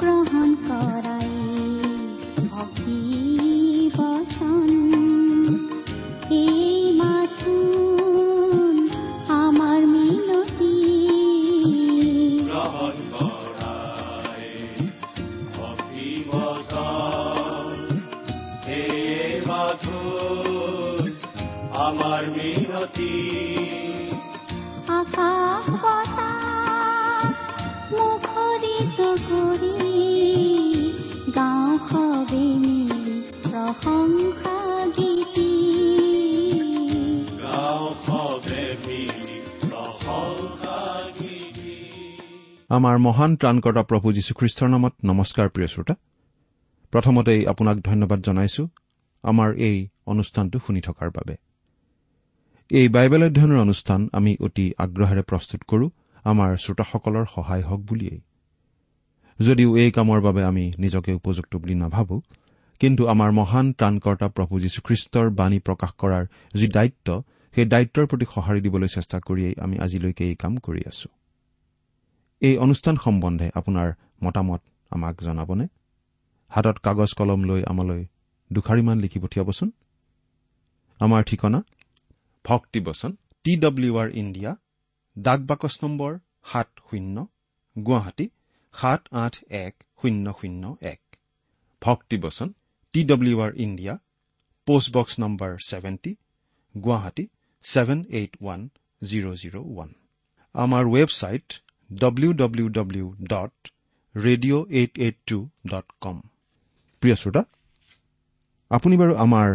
গ্ৰহণ কৰাই আমাৰ মহান ত্ৰাণকৰ্তা প্ৰভু যীশুখ্ৰীষ্টৰ নামত নমস্কাৰ প্ৰিয় শ্ৰোতা। প্ৰথমতেই আপোনাক ধন্যবাদ জনাইছো আমাৰ এই অনুষ্ঠানটো শুনি থকাৰ বাবে। এই বাইবেল অধ্যয়নৰ অনুষ্ঠান আমি অতি আগ্ৰহেৰে প্ৰস্তুত কৰো আমাৰ শ্ৰোতাসকলৰ সহায় হওক বুলিয়েই। যদিও এই কামৰ বাবে আমি নিজকে উপযুক্ত বুলি নাভাবো কিন্তু আমাৰ মহান ত্ৰাণকৰ্তা প্ৰভু যীশুখ্ৰীষ্টৰ বাণী প্ৰকাশ কৰাৰ যি দায়িত্ব সেই দায়িত্বৰ প্ৰতি সঁহাৰি দিবলৈ চেষ্টা কৰিয়েই আমি আজিলৈকে এই কাম কৰি আছো। এই অনুষ্ঠান সম্বন্ধে আপোনাৰ মতামত আমাক জনাবনে? হাতত কাগজ কলম লৈ আমালৈ দুখাৰিমান লিখি পঠিয়াবচোন। আমাৰ ঠিকনা? ভক্তিবচন টি ডব্লিউ আৰ ইণ্ডিয়া ডাক বাকচ নম্বৰ সাত শূন্য গুৱাহাটী সাত আঠ এক শূন্য শূন্য এক। ভক্তিবচন T W R India postbox number seventy Guwahati seven eight one zero' zero' one. আমাৰ website W W W dot radio' eight eight two dot com প্ৰিয় শ্ৰোতা আপুনি বাৰু আমাৰ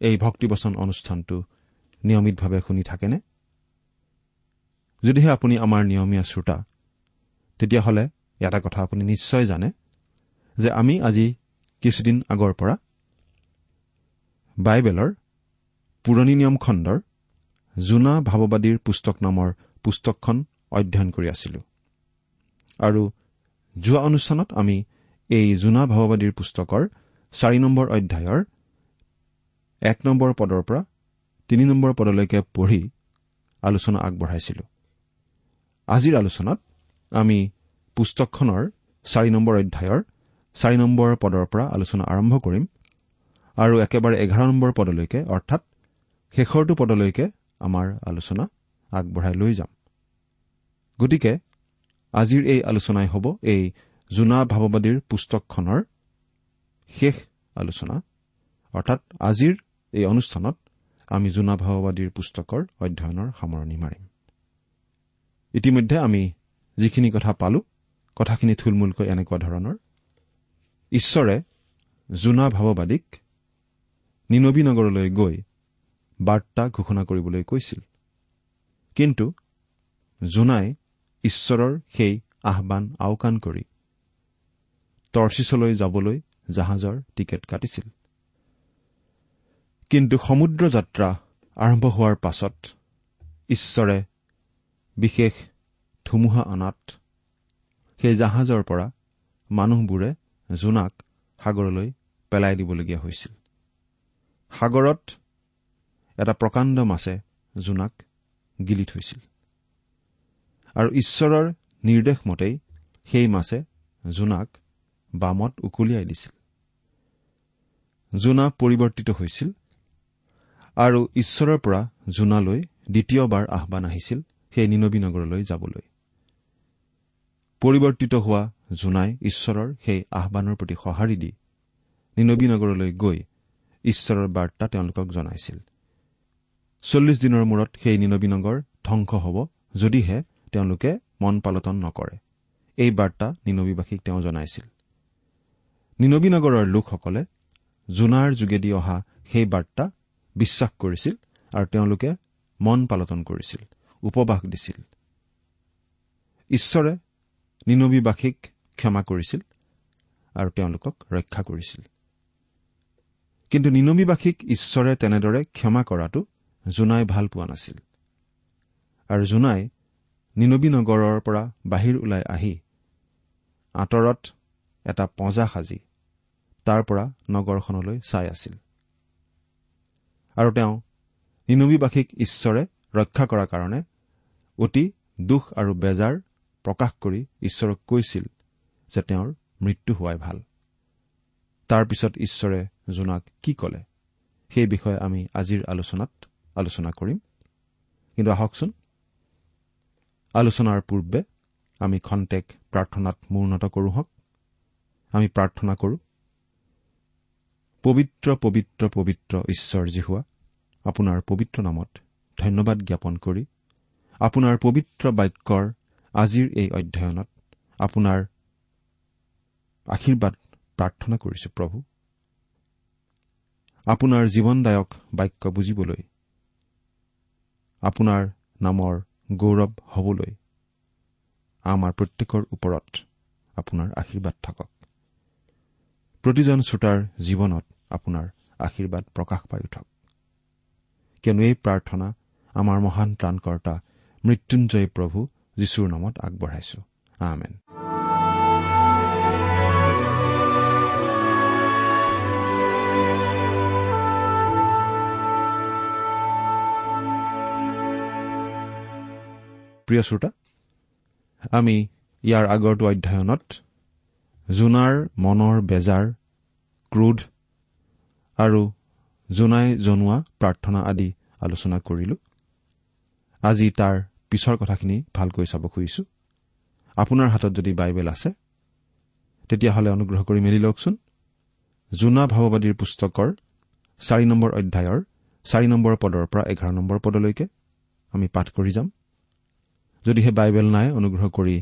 এই ভক্তিবচন অনুষ্ঠানটো নিয়মিতভাৱে শুনি থাকেনে? যদিহে আপুনি আমাৰ নিয়মীয়া শ্ৰোতা তেতিয়াহ'লে এটা কথা আপুনি নিশ্চয় জানে যে আমি আজি কিছুদিন আগৰ পৰা বাইবেলৰ পুৰণি নিয়ম খণ্ডৰ জোনা ভাৱবাদীৰ পুস্তক নামৰ পুস্তকখন অধ্যয়ন কৰি আছিলো। আৰু যোৱা অনুষ্ঠানত আমি এই জোনা ভাৱবাদীৰ পুস্তকৰ চাৰি নম্বৰ অধ্যায়ৰ এক নম্বৰ পদৰ পৰা তিনি নম্বৰ পদলৈকে পঢ়ি আলোচনা আগবঢ়াইছিলো। আজিৰ আলোচনাত আমি পুস্তকখনৰ চাৰি নম্বৰ অধ্যায়ৰ চাৰি নম্বৰ পদৰ পৰা আলোচনা আৰম্ভ কৰিম আৰু একেবাৰে এঘাৰ নম্বৰ পদলৈকে অৰ্থাৎ শেষৰটো পদলৈকে আমাৰ আলোচনা আগবঢ়াই লৈ যাম। গতিকে আজিৰ এই আলোচনাই হ'ব এই জোনা ভাৱবাদীৰ পুস্তকখনৰ শেষ আলোচনা। অৰ্থাৎ আজিৰ এই অনুষ্ঠানত আমি জোনা ভাৱবাদীৰ পুস্তকৰ অধ্যয়নৰ সামৰণি মাৰিম। ইতিমধ্যে আমি যিখিনি কথা পালো কথাখিনি থুলমূলকৈ এনেকুৱা ধৰণৰ। ঈশ্বৰে জোনা ভাৱবাদীক নিনবী নগৰলৈ গৈ বাৰ্তা ঘোষণা কৰিবলৈ কৈছিল। কিন্তু জোনাই ঈশ্বৰৰ সেই আহান আওকাণ কৰি টৰ্চিছলৈ যাবলৈ জাহাজৰ টিকেট কাটিছিল। কিন্তু সমুদ্ৰ যাত্ৰা আৰম্ভ হোৱাৰ পাছত ঈশ্বৰে বিশেষ ধুমুহা অনাত সেই জাহাজৰ পৰা মানুহবোৰে জোনাক সাগৰলৈ পেলাই দিবলগীয়া হৈছিল। সাগৰত এটা প্ৰকাণ্ড মাছে জোনাক গিলি থৈছিল। আৰু ঈশ্বৰৰ নিৰ্দেশ মতেই সেই মাছে জোনাক বামত উকলিয়াই দিছিল। জোনা পৰিৱৰ্তিত হৈছিল আৰু ঈশ্বৰৰ পৰা জোনালৈ দ্বিতীয়বাৰ আহ্বান আহিছিল সেই নিনবী নগৰলৈ যাবলৈ। পৰিৱৰ্তিত হোৱা জোনাই ঈশ্বৰৰ সেই আহ্বানৰ প্ৰতি সঁহাৰি দি নিনবী নগৰলৈ গৈ ঈশ্বৰৰ বাৰ্তা তেওঁলোকক জনাইছিল। চল্লিছ দিনৰ মূৰত সেই নিনবী নগৰ ধ্বংস হ'ব যদিহে তেওঁলোকে মন পালটন নকৰে। এই বাৰ্তা নিনবীবাসীক তেওঁ জনাইছিল। নিনবী নগৰৰ লোকসকলে জোনাৰ যোগেদি অহা সেই বাৰ্তা বিশ্বাস কৰিছিল আৰু তেওঁলোকে মন পালটন কৰিছিল উপবাস দিছিল। ঈশ্বৰে নিনবীবাসীক ক্ষমা কৰিছিল আৰু তেওঁলোকক ৰক্ষা কৰিছিল। কিন্তু নিনবীবাসীক ঈশ্বৰে তেনেদৰে ক্ষমা কৰাটো জোনাই ভাল পোৱা নাছিল। আৰু জোনাই নিনবী নগৰৰ পৰা বাহিৰ ওলাই আহি আঁতৰত এটা পঁজা সাজি তাৰ পৰা নগৰখনলৈ চাই আছিল। আৰু তেওঁ নিনবীবাসীক ঈশ্বৰে ৰক্ষা কৰাৰ কাৰণে অতি দুখ আৰু বেজাৰ প্ৰকাশ কৰি ঈশ্বৰক কৈছিল যে তেওঁৰ মৃত্যু হোৱাই ভাল। তাৰ পিছত ঈশ্বৰে জোনাক কি কলে? সেই বিষয়ে আমি আজিৰ আলোচনাত আলোচনা কৰিম। কিন্তু আহকচোন আলোচনাৰ পূৰ্বে আমি খন্তেক প্ৰাৰ্থনাত মূৰ্ণত কৰো হওক। আমি প্ৰাৰ্থনা কৰো পবিত্ৰ পবিত্ৰ পবিত্ৰ ঈশ্বৰ হোৱা আপোনাৰ পবিত্ৰ নামত ধন্যবাদ জ্ঞাপন কৰি আপোনাৰ পবিত্ৰ বাক্যৰ আজিৰ এই অধ্যয়নত আপোনাৰ আশীৰ্বাদ প্ৰাৰ্থনা কৰিছো প্ৰভু। আপোনাৰ জীৱনদায়ক বাক্য বুজিবলৈ আপোনাৰ নামৰ গৌৰৱ হবলৈ। আমাৰ প্ৰত্যেকৰ ওপৰত আপোনাৰ আশীৰ্বাদ থাকক। প্ৰতিজন শ্ৰোতাৰ জীৱনত আপোনাৰ আশীৰ্বাদ প্ৰকাশ পাই উঠক। কিয়নো এই প্ৰাৰ্থনা আমাৰ মহান ত্ৰাণকৰ্তা মৃত্যুঞ্জয় প্ৰভু যীশুৰ নামত আগবঢ়াইছো। আমেন। প্ৰিয় শ্ৰোতা আমি ইয়াৰ আগৰটো অধ্যয়নত জোনাৰ মনৰ বেজাৰ ক্ৰোধ আৰু জোনাই জনোৱা প্ৰাৰ্থনা আদি আলোচনা কৰিলো। আজি তাৰ পিছৰ কথাখিনি ভালকৈ চাব খুজিছো। আপোনাৰ হাতত যদি বাইবেল আছে তেতিয়াহ'লে অনুগ্ৰহ কৰি মেলি লওকচোন। জোনা ভাৱবাদীৰ পুস্তকৰ চাৰি নম্বৰ অধ্যায়ৰ চাৰি নম্বৰ পদৰ পৰা এঘাৰ নম্বৰ পদলৈকে আমি পাঠ কৰি যাম। যদিহে বাইবেল নাই অনুগ্ৰহ কৰি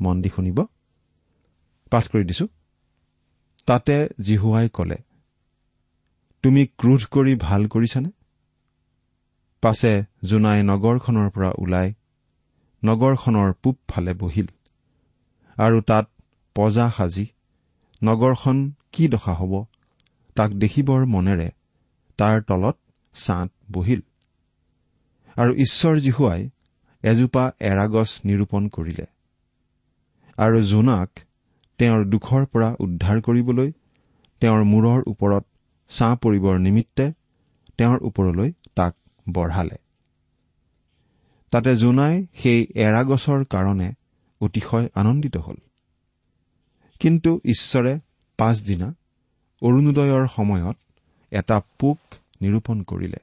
মন দি শুনিব। পাঠ কৰি দিছো। তাতে জিহুৱাই কলে তুমি ক্ৰোধ কৰি ভাল কৰিছানে? পাছে জোনাই নগৰখনৰ পৰা ওলাই নগৰখনৰ পূবফালে বহিল। আৰু তাত পজা সাজি নগৰখন কি দশা হ'ব তাক দেখিবৰ মনেৰে তাৰ তলত ছাঁত বহিল। আৰু ঈশ্বৰ জীহুৱাই এজোপা এৰাগছ নিৰূপণ কৰিলে। আৰু জোনাক তেওঁৰ দুখৰ পৰা উদ্ধাৰ কৰিবলৈ তেওঁৰ মূৰৰ ওপৰত ছাঁ পৰিবৰ নিমিত্তে তেওঁৰ ওপৰলৈ তাক বঢ়ালে। তাতে জোনাই সেই এৰাগছৰ কাৰণে অতিশয় আনন্দিত হ'ল। কিন্তু ঈশ্বৰে পাছদিনা অৰুণোদয়ৰ সময়ত এটা পোক নিৰূপণ কৰিলে।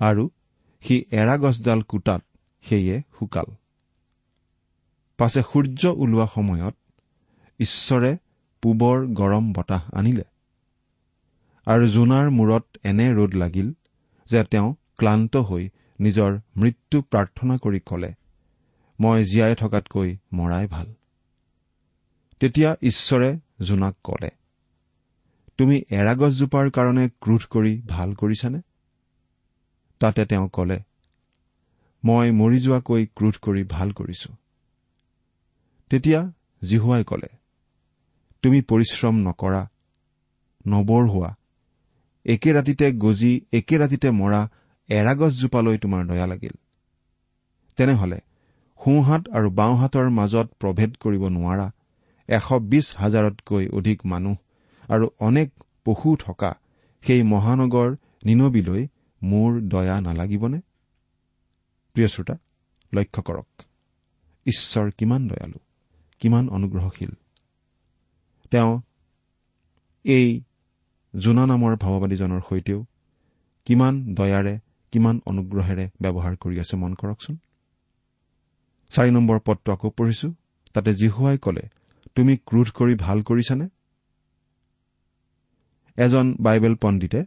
আৰু সি এৰাগছডাল কোটাত সেয়ে শুকাল। পাছে সূৰ্য ওলোৱা সময়ত ঈশ্বৰে পূবৰ গৰম বতাহ আনিলে আৰু জোনাৰ মূৰত এনে ৰ'দ লাগিল যে তেওঁ ক্লান্ত হৈ নিজৰ মৃত্যু প্ৰাৰ্থনা কৰি কলে মই জীয়াই থকাতকৈ মৰাই ভাল। তেতিয়া ঈশ্বৰে জোনাক কলে তুমি এৰাগছজোপাৰ কাৰণে ক্ৰোধ কৰি ভাল কৰিছানে? তাতে তেওঁ কলে মই মৰি যোৱাকৈ ক্ৰোধ কৰি ভাল কৰিছো। তেতিয়া জিহুৱাই কলে তুমি পৰিশ্ৰম নকৰা নবঢ়োৱা একে ৰাতিতে গজি একে ৰাতিতে মৰা এৰাগছজোপালৈ তোমাৰ দয়া লাগিল। তেনেহলে সোঁহাত আৰু বাওঁহাতৰ মাজত প্ৰভেদ কৰিব নোৱাৰা এশ বিছ হাজাৰতকৈ অধিক মানুহ আৰু অনেক পশু থকা সেই মহানগৰ নিনবিলৈ মোৰ দয়া নালাগিবনে? প্ৰিয় শ্ৰোতা লক্ষ্য কৰক ঈশ্বৰ কিমান দয়ালু কিমান অনুগ্ৰহশীল। তেওঁ এই জোনা নামৰ ভাৱবাদীজনৰ সৈতেও কিমান দয়াৰে কিমান অনুগ্ৰহেৰে ব্যৱহাৰ কৰি আছে মন কৰকচোন। চাৰি নম্বৰ পদটো আকৌ পঢ়িছো তাতে জিহুৱাই কলে তুমি ক্ৰোধ কৰি ভাল কৰিছানে? এজন বাইবেল পণ্ডিতে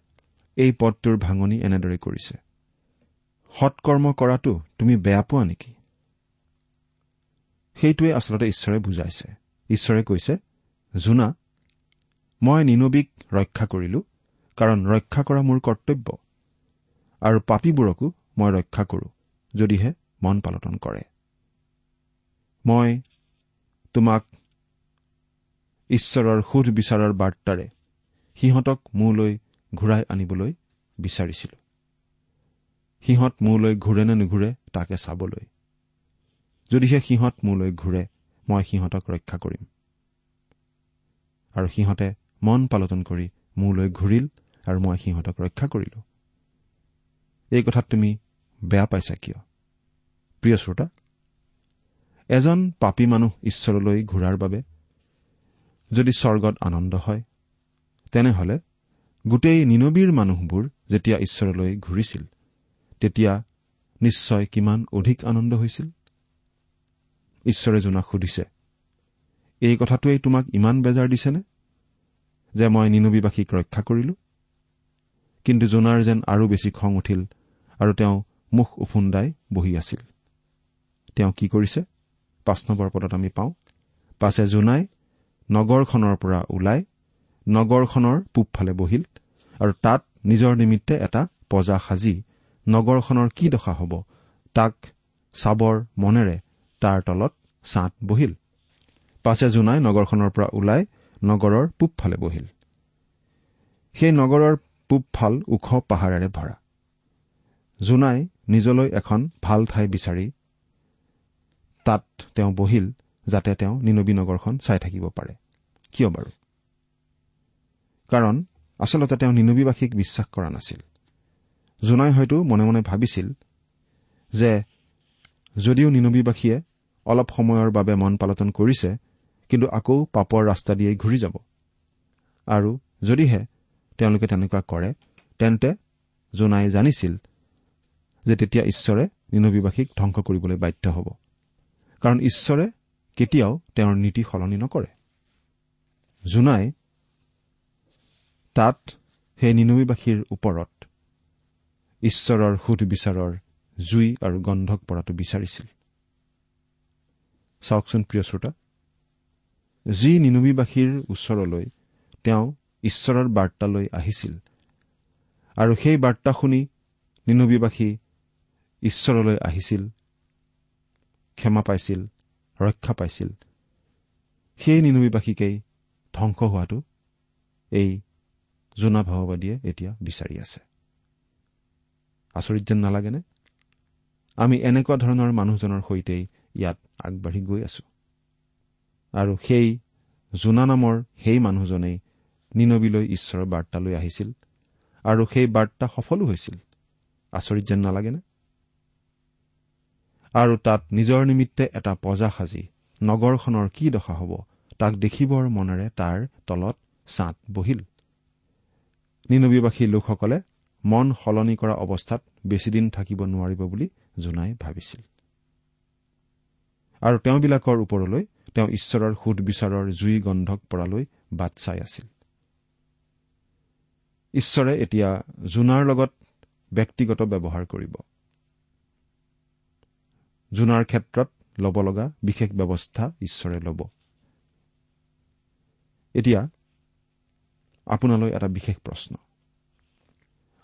এই পদটোৰ ভাঙনি এনেদৰে কৰিছে সৎকৰ্ম কৰাটো তুমি বেয়া পোৱা নেকি? সেইটোৱে আচলতে ঈশ্বৰে বুজাইছে। ঈশ্বৰে কৈছে জোনা মই নিনবীক ৰক্ষা কৰিলো কাৰণ ৰক্ষা কৰা মোৰ কৰ্তব্য আৰু পাপীবোৰকো মই ৰক্ষা কৰো যদিহে মন পালন কৰে। মই তোমাক ঈশ্বৰৰ সুধ বিচাৰৰ বাৰ্তাৰে সিহঁতক মোলৈ ঘূৰাই আনিবলৈ বিচাৰিছিলো। সিহঁত মোলৈ ঘূৰে নে নুঘূৰে তাকে চাবলৈ। যদিহে সিহঁত মোলৈ ঘূৰে মই সিহঁতক ৰক্ষা কৰিম। আৰু সিহঁতে মন পালটন কৰি মোলৈ ঘূৰিল আৰু মই সিহঁতক ৰক্ষা কৰিলো। এই কথাত তুমি বেয়া পাইছা কিয়? প্ৰিয় শ্ৰোতা এজন পাপী মানুহ ঈশ্বৰলৈ ঘূৰাৰ বাবে যদি স্বৰ্গত আনন্দ হয় তেনেহলে গোটেই নিনবীৰ মানুহবোৰ যেতিয়া ঈশ্বৰলৈ ঘূৰিছিল তেতিয়া নিশ্চয় কিমান অধিক আনন্দ হৈছিল? ঈশ্বৰে জোনাক সুধিছে এই কথাটোৱেই তোমাক ইমান বেজাৰ দিছেনে যে মই নিনবীবাসীক ৰক্ষা কৰিলো? কিন্তু জোনাৰ যেন আৰু বেছি খং উঠিল আৰু তেওঁ মুখ উফুন্দাই বহি আছিল। তেওঁ কি কৰিছে? পাঁচ নম্বৰ পদত আমি পাওঁ। পাছে জোনাই নগৰখনৰ পৰা ওলাই নগৰখনৰ পূবফালে বহিল আৰু তাত নিজৰ নিমিত্তে এটা পজা সাজি নগৰখনৰ কি দশা হ'ব? তাক চাবৰ মনেৰে তাৰ তলত ছাট বহিল। পাছে জোনাই নগৰখনৰ পৰা ওলাই নগৰৰ পূবফালে বহিল। সেই নগৰৰ পূবফাল ওখ পাহাৰেৰে ভৰা। জোনাই নিজলৈ এখন ভাল ঠাই বিচাৰি তাত তেওঁ বহিল যাতে তেওঁ নিনবী নগৰখন চাই থাকিব পাৰে। কিয় বাৰু? কাৰণ আচলতে তেওঁ নিনবীবাসীক বিশ্বাস কৰা নাছিল। জোনাই হয়তো মনে মনে ভাবিছিল যে যদিও নিনবীবাসীয়ে অলপ সময়ৰ বাবে মন পালটন কৰিছে কিন্তু আকৌ পাপৰ ৰাস্তা দিয়েই ঘূৰি যাব। আৰু যদিহে তেওঁলোকে তেনেকুৱা কৰে তেন্তে জোনাই জানিছিল যে তেতিয়া ঈশ্বৰে নিনবীবাসীক ধ্বংস কৰিবলৈ বাধ্য হ'ব। কাৰণ ঈশ্বৰে কেতিয়াও তেওঁৰ নীতি সলনি নকৰে। জোনাই তাত সেই নিনবীবাসীৰ ওপৰত ঈশ্বৰৰ সুধবিচাৰৰ জুই আৰু গন্ধক পৰাটো বিচাৰিছিল। চাওকচোন প্ৰিয় শ্ৰোতা যি নিনবীবাসীৰ ওচৰলৈ তেওঁ ঈশ্বৰৰ বাৰ্তালৈ আহিছিল আৰু সেই বাৰ্তা শুনি নিনবীবাসী ঈশ্বৰলৈ আহিছিল ক্ষমা পাইছিল ৰক্ষা পাইছিল। সেই নিনবীবাসীকেই ধ্বংস হোৱাটো এই জোনা ভাৱবাদীয়ে এতিয়া বিচাৰি আছে। আচৰিত যেন নালাগেনে? আমি এনেকুৱা ধৰণৰ মানুহজনৰ সৈতেই ইয়াত আগবাঢ়ি গৈ আছো। আৰু সেই জোনা নামৰ সেই মানুহজনেই নিনবীলৈ ঈশ্বৰৰ বাৰ্তা লৈ আহিছিল আৰু সেই বাৰ্তা সফলো হৈছিল। আচৰিত যেন নালাগেনে? আৰু তাত নিজৰ নিমিত্তে এটা পজা সাজি নগৰখনৰ কি দশা হ'ব তাক দেখিবৰ মনেৰে তাৰ তলত ছাট বহিল। নিনবীবাসী লোকসকলে মন সলনি কৰা অৱস্থাত বেছিদিন থাকিব নোৱাৰিব বুলি জোনাই ভাবিছিল। আৰু তেওঁবিলাকৰ ওপৰলৈ তেওঁ ঈশ্বৰৰ সুধবিচাৰৰ জুই গন্ধক পৰালৈ বাট চাই আছিল। ঈশ্বৰে এতিয়া জোনাৰ লগত ব্যক্তিগত ব্যৱহাৰ কৰিব। জোনাৰ ক্ষেত্ৰত ল'ব লগা বিশেষ ব্যৱস্থা ঈশ্বৰে ল'ব। এতিয়া আপোনালৈ এটা বিশেষ প্ৰশ্ন।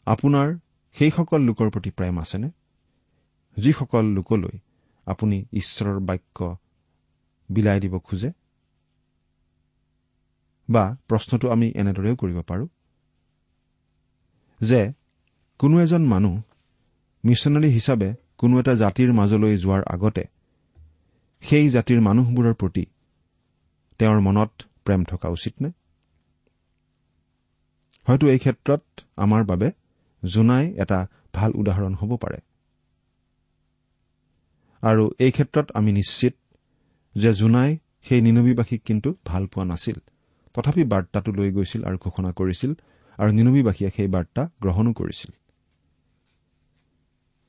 আপোনাৰ সেইসকল লোকৰ প্ৰতি প্ৰেম আছেনে? যিসকল লোকলৈ আপুনি ঈশ্বৰৰ বাক্য বিলাই দিব খোজে? বা প্ৰশ্নটো আমি এনেদৰেও কৰিব পাৰোঁ। যে কোনো এজন মানুহ মিছনেৰী হিচাপে কোনো এটা জাতিৰ মাজলৈ যোৱাৰ আগতে সেই জাতিৰ মানুহবোৰৰ প্ৰতি তেওঁৰ মনত প্ৰেম থকা উচিত নে? হয়তো এই ক্ষেত্ৰত আমাৰ বাবে জোনাই এটা ভাল উদাহৰণ হ'ব পাৰে। আৰু এই ক্ষেত্ৰত আমি নিশ্চিত যে জোনাই সেই নিনবীবাসীক কিন্তু ভাল পোৱা নাছিল। তথাপি বাৰ্তাটো লৈ গৈছিল আৰু ঘোষণা কৰিছিল আৰু নিনবীবাসীয়ে সেই বাৰ্তা গ্ৰহণো কৰিছিল।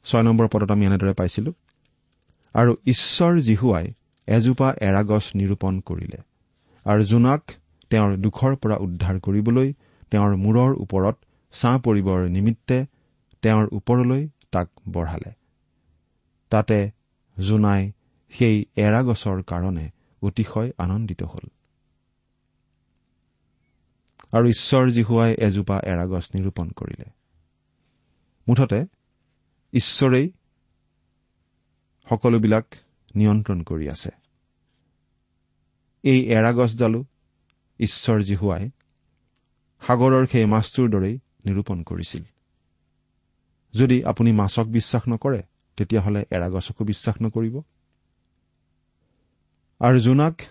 ছয় নম্বৰ পদত আমি এনেদৰে পাইছিলো আৰু ঈশ্বৰ জীহুৱাই এজোপা এৰাগছ নিৰূপণ কৰিলে আৰু জোনাক তেওঁৰ দুখৰ পৰা উদ্ধাৰ কৰিবলৈ তেওঁৰ মূৰৰ ওপৰত ছাঁ পৰিবৰ নিমিত্তে তেওঁৰ ওপৰলৈ তাক বঢ়ালে। তাতে জোনাই সেই এৰাগছৰ কাৰণে অতিশয় আনন্দিত হ'ল। আৰু ঈশ্বৰ জীহুৱাই এজোপা এৰাগছ নিৰূপণ কৰিলে। মুঠতে ঈশ্বৰেই সকলোবিলাক নিয়ন্ত্ৰণ কৰি আছে। এই এৰাগছডালো ঈশ্বৰ জীহুৱাই সাগৰৰ সেই মাছটোৰ দৰেই নিৰূপণ কৰিছিল। যদি আপুনি মাছক বিশ্বাস নকৰে তেতিয়াহ'লে এৰাগছকো বিশ্বাস নকৰিব। আৰু জোনাক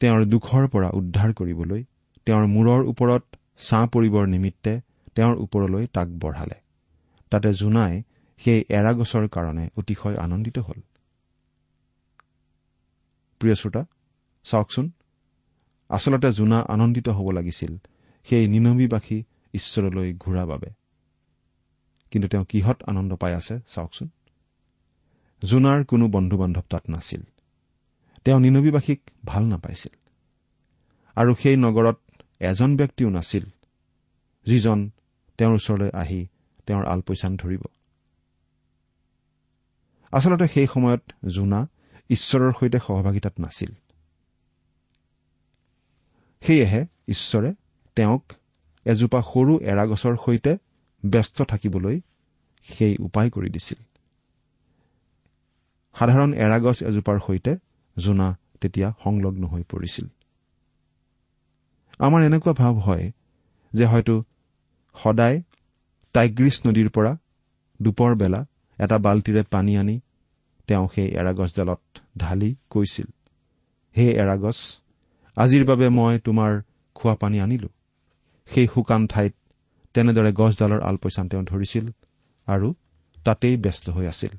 তেওঁৰ দুখৰ পৰা উদ্ধাৰ কৰিবলৈ তেওঁৰ মূৰৰ ওপৰত ছাঁ পৰিবৰ নিমিত্তে তেওঁৰ ওপৰলৈ তাক বঢ়ালে। তাতে জোনাই সেই এৰাগছৰ কাৰণে অতিশয় আনন্দিত হ'ল। প্ৰিয় শ্ৰোতা চাওকচোন। আচলতে জোনা আনন্দিত হ'ব লাগিছিল সেই নিনবীবাসী ঈশ্বৰলৈ ঘূৰাৰ বাবে। কিন্তু তেওঁ কিহত আনন্দ পাই আছে চাওকচোন। জোনাৰ কোনো বন্ধু বান্ধৱ তাত নাছিল। তেওঁ নিনবীবাসীক ভাল নাপাইছিল। আৰু সেই নগৰত এজন ব্যক্তিও নাছিল যিজন তেওঁৰ ওচৰলৈ আহি তেওঁৰ আলপৈচান ধৰিব। আচলতে সেই সময়ত জোনা ঈশ্বৰৰ সৈতে সহভাগিতাত নাছিল। সেয়েহে ঈশ্বৰে তেওঁক এজোপা সৰু এৰাগছৰ সৈতে ব্যস্ত থাকিবলৈ সেই উপায় কৰি দিছিল। সাধাৰণ এৰাগছ এজোপাৰ সৈতে জোনা তেতিয়া সংলগ্ন হৈ পৰিছিল। আমাৰ এনেকুৱা ভাৱ হয় যে হয়তো সদায় টাইগ্ৰীছ নদীৰ পৰা দুপৰ বেলা এটা বাল্টিৰে পানী আনি তেওঁ সেই এৰাগছডালত ঢালি কৈছিল হে এৰাগছ আজিৰ বাবে মই তোমাৰ খোৱা পানী আনিলো। সেই শুকান ঠাইত তেনেদৰে গছডালৰ আলপৈচান তেওঁ ধৰিছিল আৰু তাতেই ব্যস্ত হৈ আছিল।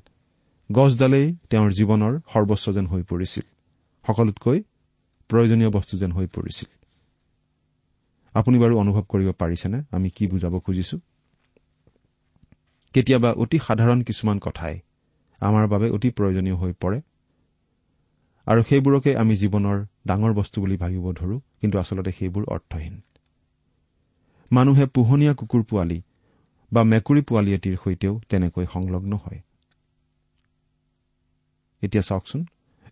গছডালেই তেওঁৰ জীৱনৰ সৰ্বস্ব যেন হৈ পৰিছিল। সকলোতকৈ প্ৰয়োজনীয় বস্তু যেন হৈ পৰিছিল। আপুনি বাৰু অনুভৱ কৰিব পাৰিছেনে? আমি কি বুজাব খুজিছো? কেতিয়াবা অতি সাধাৰণ কিছুমান কথাই আমাৰ বাবে অতি প্ৰয়োজনীয় হৈ পৰে আৰু সেইবোৰকে আমি জীৱনৰ ডাঙৰ বস্তু বুলি ভাবিব ধৰো কিন্তু আচলতে সেইবোৰ অৰ্থহীন। মানুহে পোহনীয়া কুকুৰ পোৱালি বা মেকুৰী পোৱালি এটিৰ সৈতেও তেনেকৈ সংলগ্ন হয়। এতিয়া চাওকচোন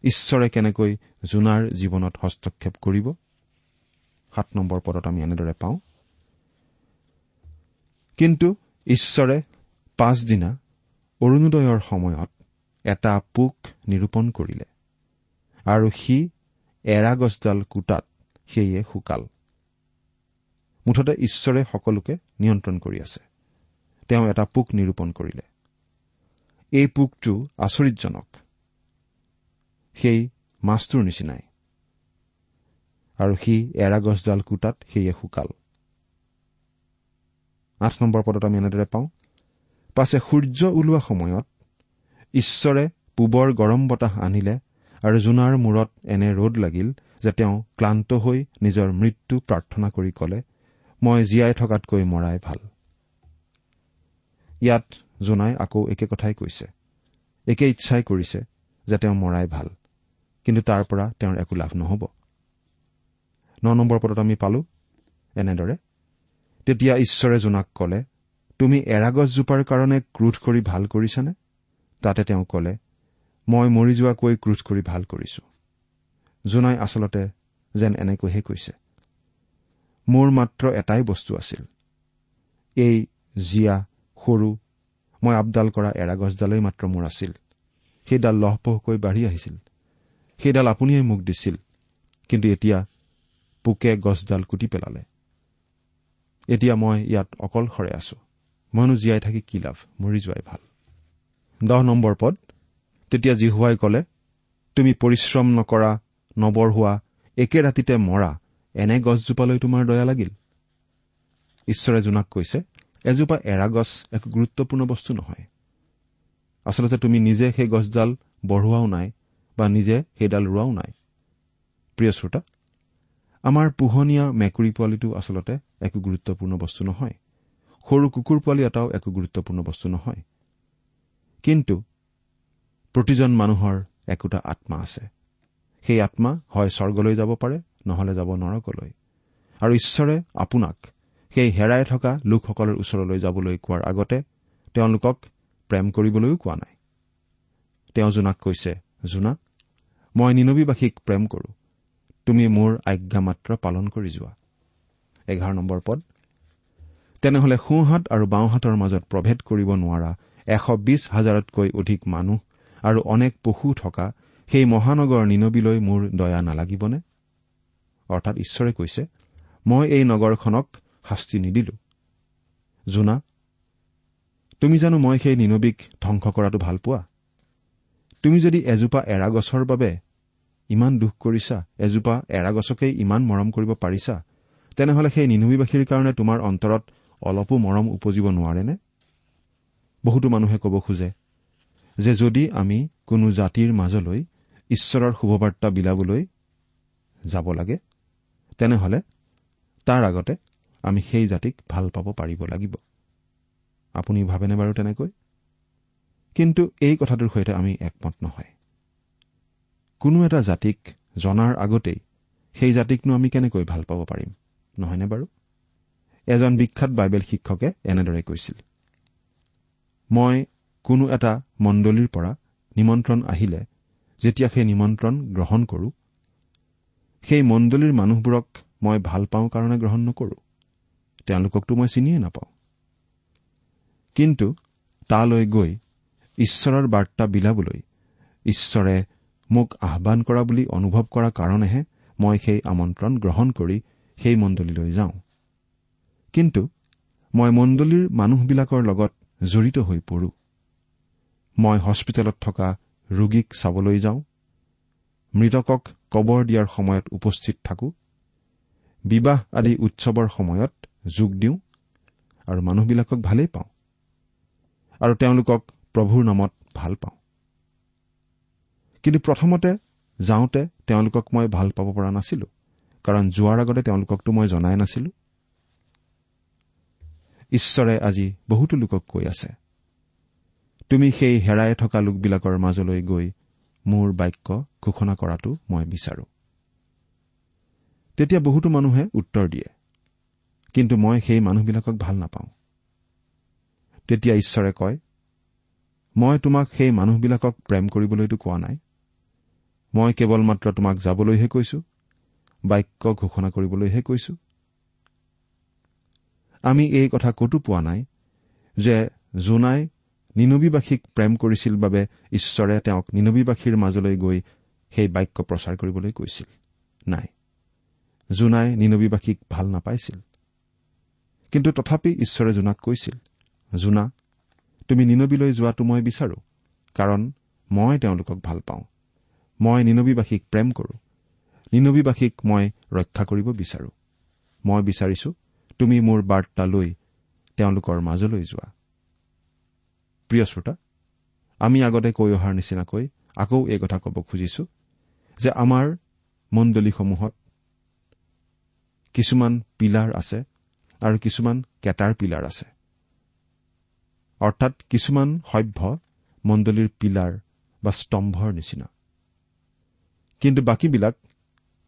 ঈশ্বৰে কেনেকৈ জোনাৰ জীৱনত হস্তক্ষেপ কৰিব? সাত নম্বৰ পদত আমি এনেদৰে পাওঁ। কিন্তু ঈশ্বৰে পাছদিনা অৰুণোদয়ৰ সময়ত এটা পোক নিৰূপণ কৰিলে আৰু সি এৰাগছডাল কোটাত সেয়ে শুকাল। মুঠতে ঈশ্বৰে সকলোকে নিয়ন্ত্ৰণ কৰি আছে। তেওঁ এটা পোক নিৰূপণ কৰিলে। এই পোকটো আচৰিতজনক। সেই মাছটোৰ নিচিনাই। আৰু সি এৰাগছডাল কোটাত সেয়ে শুকাল। আঠ নম্বৰ পদত আমি এনেদৰে পাওঁ পাছে সূৰ্য ওলোৱা সময়ত ঈশ্বৰে পূবৰ গৰম বতাহ আনিলে আৰু জোনাৰ মূৰত এনে ৰ'দ লাগিল যে তেওঁ ক্লান্ত হৈ নিজৰ মৃত্যু প্ৰাৰ্থনা কৰি কলে মই জীয়াই থকাতকৈ মৰাই ভাল। ইয়াত জোনাই আকৌ একে কথাই কৈছে। একে ইচ্ছাই কৰিছে যে তেওঁ মৰাই ভাল কিন্তু তাৰ পৰা তেওঁৰ একো লাভ নহ'ব। ন নম্বৰ পদত আমি পালো এনেদৰে তেতিয়া ঈশ্বৰে জোনাক কলে তুমি এৰাগছজোপাৰ কাৰণে ক্ৰোধ কৰি ভাল কৰিছানে? তাতে তেওঁ কলে মই মৰি যোৱাকৈ ক্ৰোধ কৰি ভাল কৰিছো। জোনাই আচলতে যেন এনেকৈহে কৈছে। মোৰ মাত্ৰ এটাই বস্তু আছিল। এই জীয়া সৰু মই আপডাল কৰা এৰাগছডালেই মাত্ৰ মোৰ আছিল। সেইডাল লহপহকৈ বাঢ়ি আহিছিল। সেইডাল আপুনিয়ে মোক দিছিল। কিন্তু এতিয়া পোকে গছডাল কুটি পেলালে। এতিয়া মই ইয়াত অকলশৰে আছো। মইনো জীয়াই থাকি কি লাভ? মৰি যোৱাই ভাল। দহ নম্বৰ পদ। তেতিয়া জিহুৱাই কলে তুমি পৰিশ্ৰম নকৰা নবঢ়োৱা একে ৰাতিতে মৰা এনে গছজোপালৈ তোমাৰ দয়া লাগিল। ঈশ্বৰে জোনাক কৈছে এজোপা এৰা গছ এক গুৰুত্বপূৰ্ণ বস্তু নহয়। আচলতে তুমি নিজে সেই গছডাল বঢ়োৱাও নাই বা নিজে সেইডাল ৰোৱাও নাই। প্ৰিয় শ্ৰোতা আমাৰ পোহনীয়া মেকুৰী পোৱালিটো আচলতে একো গুৰুত্বপূৰ্ণ বস্তু নহয়। সৰু কুকুৰ পোৱালি এটাও একো গুৰুত্বপূৰ্ণ বস্তু নহয়। কিন্তু প্ৰতিজন মানুহৰ একোটা আত্মা আছে। সেই আত্মা হয় স্বৰ্গলৈ যাব পাৰে নহলে যাব নৰকলৈ। আৰু ঈশ্বৰে আপোনাক সেই হেৰাই থকা লোকসকলৰ ওচৰলৈ যাবলৈ কোৱাৰ আগতে তেওঁলোকক প্ৰেম কৰিবলৈও কোৱা নাই। তেওঁ জোনাক কৈছে জোনা মই নিনবীবাসীক প্ৰেম কৰো। তুমি মোৰ আজ্ঞা মাত্ৰ পালন কৰি যোৱা। এঘাৰ নম্বৰ পদ। তেনেহলে সোঁহাত আৰু বাওঁহাতৰ মাজত প্ৰভেদ কৰিব নোৱাৰা এশ বিছ হাজাৰতকৈ অধিক মানুহ আৰু অনেক পশু থকা সেই মহানগৰ নিনবীলৈ মোৰ দয়া নালাগিবনে? অৰ্থাৎ ঈশ্বৰে কৈছে মই এই নগৰখনক শাস্তি নিদিলো। জোনা তুমি জানো মই সেই নিনবীক ধ্বংস কৰাটো ভাল পোৱা? তুমি যদি এজোপা এৰা গছৰ বাবে ইমান দুখ কৰিছা এজোপা এৰা গছকেই ইমান মৰম কৰিব পাৰিছা তেনেহলে সেই নিনবীবাসীৰ কাৰণে তোমাৰ অন্তৰত অলপো মৰম উপজিব নোৱাৰেনে? বহুতো মানুহে ক'ব খোজে যে যদি আমি কোনো জাতিৰ মাজলৈ ঈশ্বৰৰ শুভবাৰ্তা বিলাবলৈ যাব লাগে তেনেহলে তাৰ আগতে আমি সেই জাতিক ভাল পাব পাৰিব লাগিব। আপুনি ভাবেনে বাৰু তেনেকৈ? কিন্তু এই কথাটোৰ সৈতে আমি একমত নহয়। কোনো এটা জাতিক জনাৰ আগতেই সেই জাতিকনো আমি কেনেকৈ ভাল পাব পাৰিম নহয়নে বাৰু? এজন বিখ্যাত বাইবেল শিক্ষকে এনেদৰে কৈছিল মই কোনো এটা মণ্ডলীৰ পৰা নিমন্ত্ৰণ আহিলে যেতিয়া সেই নিমন্ত্ৰণ গ্ৰহণ কৰো সেই মণ্ডলীৰ মানুহবোৰক মই ভাল পাওঁ কাৰণে গ্ৰহণ নকৰো। তেওঁলোককতো মই চিনিয়ে নাপাওঁ। কিন্তু তালৈ গৈ ঈশ্বৰৰ বাৰ্তা বিলাবলৈ ঈশ্বৰে মোক আহান কৰা বুলি অনুভৱ কৰা কাৰণেহে মই সেই আমন্ত্ৰণ গ্ৰহণ কৰি সেই মণ্ডলীলৈ যাওঁ। কিন্তু মই মণ্ডলীৰ মানুহবিলাকৰ লগত জড়িত হৈ পৰো। মই হস্পিটেলত থকা ৰোগীক চাবলৈ যাওঁ। মৃতকক কবৰ দিয়াৰ সময়ত উপস্থিত থাকো। বিবাহ আদি উৎসৱৰ সময়ত যোগ দিওঁ আৰু মানুহবিলাকক ভালেই পাওঁ আৰু তেওঁলোকক প্ৰভুৰ নামত ভাল পাওঁ। কিন্তু প্ৰথমতে যাওঁতে তেওঁলোকক মই ভাল পাব পৰা নাছিলো কাৰণ যোৱাৰ আগতে তেওঁলোককতো মই জনাই নাছিলো। ঈশ্বৰে আজি বহুতো লোকক কৈ আছে তুমি সেই হেৰাই থকা লোকবিলাকৰ মাজলৈ গৈ মোৰ বাক্য ঘোষণা কৰাটো মই বিচাৰো। তেতিয়া বহুতো মানুহে উত্তৰ দিয়ে কিন্তু মই সেই মানুহবিলাকক ভাল নাপাওঁ। তেতিয়া ঈশ্বৰে কয় মই তোমাক সেই মানুহবিলাকক প্ৰেম কৰিবলৈতো কোৱা নাই। মই কেৱল মাত্ৰ তোমাক যাবলৈহে কৈছো বাক্য ঘোষণা কৰিবলৈহে কৈছো। আমি এই কথা কতো পোৱা নাই যে জোনাই নিনবীবাসীক প্ৰেম কৰিছিল বাবে ঈশ্বৰে তেওঁক নিনবীবাসীৰ মাজলৈ গৈ সেই বাক্য প্ৰচাৰ কৰিবলৈ কৈছিল। নাই জোনাই নিনবীবাসীক ভাল নাপাইছিল। কিন্তু তথাপি ঈশ্বৰে জোনাক কৈছিল জোনা তুমি নিনবীলৈ যোৱাটো মই বিচাৰো কাৰণ মই তেওঁলোকক ভাল পাওঁ। মই নিনবীবাসীক প্ৰেম কৰো। নিনবীবাসীক মই ৰক্ষা কৰিব বিচাৰো। মই বিচাৰিছো তুমি মোৰ বাৰ্তা লৈ তেওঁলোকৰ মাজলৈ যোৱা। প্ৰিয় শ্ৰোতা আমি আগতে কৈ অহাৰ নিচিনাকৈ আকৌ এই কথা ক'ব খুজিছো যে আমাৰ মণ্ডলীসমূহত কিছুমান পিলাৰ আছে আৰু কিছুমান কেটাৰ পিলাৰ আছে। অৰ্থাৎ কিছুমান সভ্য মণ্ডলীৰ পিলাৰ বা স্তম্ভৰ নিচিনা। কিন্তু বাকীবিলাক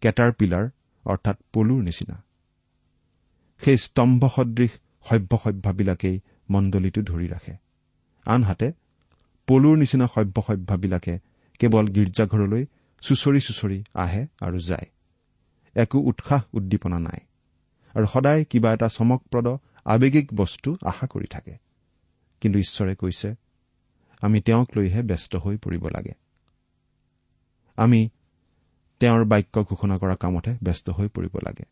কেটাৰ পিলাৰ অৰ্থাৎ পলুৰ নিচিনা। সেই স্তম্ভ সদৃশ সভ্য সভ্যাবিলাকেই মণ্ডলীটো ধৰি ৰাখে। আনহাতে পলুৰ নিচিনা সভ্য সভ্যাবিলাকে কেৱল গীৰ্জাঘৰলৈ চুচৰি চুচৰি আহে আৰু যায়। একো উৎসাহ উদ্দীপনা নাই। আৰু সদায় কিবা এটা চমকপ্ৰদ আৱেগিক বস্তু আশা কৰি থাকে। কিন্তু ঈশ্বৰে কৈছে আমি তেওঁক লৈহে ব্যস্ত হৈ পৰিব লাগে। আমি তেওঁৰ বাক্য ঘোষণা কৰা কামতহে ব্যস্ত হৈ পৰিব লাগে।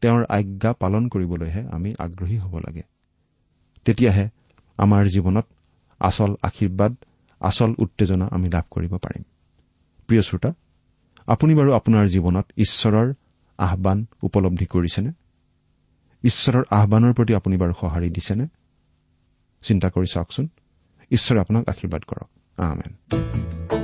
তেওঁৰ আজ্ঞা পালন কৰিবলৈহে আমি আগ্ৰহী হ'ব লাগে। তেতিয়াহে আমাৰ জীৱনত আচল আশীৰ্বাদ আচল উত্তেজনা আমি লাভ কৰিব পাৰিম। প্ৰিয় শ্ৰোতা আপুনি বাৰু আপোনাৰ জীৱনত ঈশ্বৰৰ আহান উপলব্ধি কৰিছেনে? ঈশ্বৰৰ আহানৰ প্ৰতি আপুনি বাৰু সঁহাৰি দিছেনে? চিন্তা কৰি চাওকচোন। ঈশ্বৰে আপোনাক আশীৰ্বাদ কৰক। আমেন।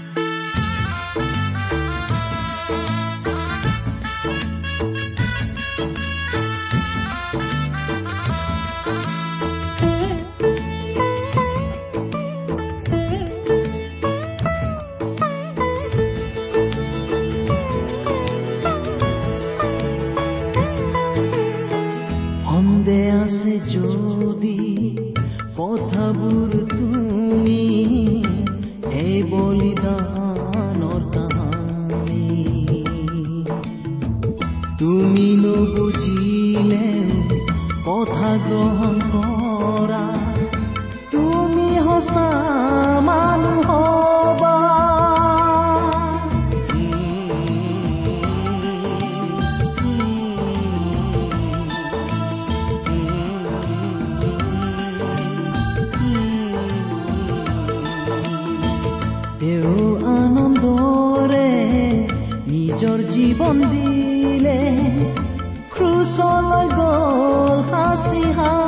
আনন্দৰে নিজৰ জীৱন দিলে ক্ৰুচলৈ গল হাসি হাসি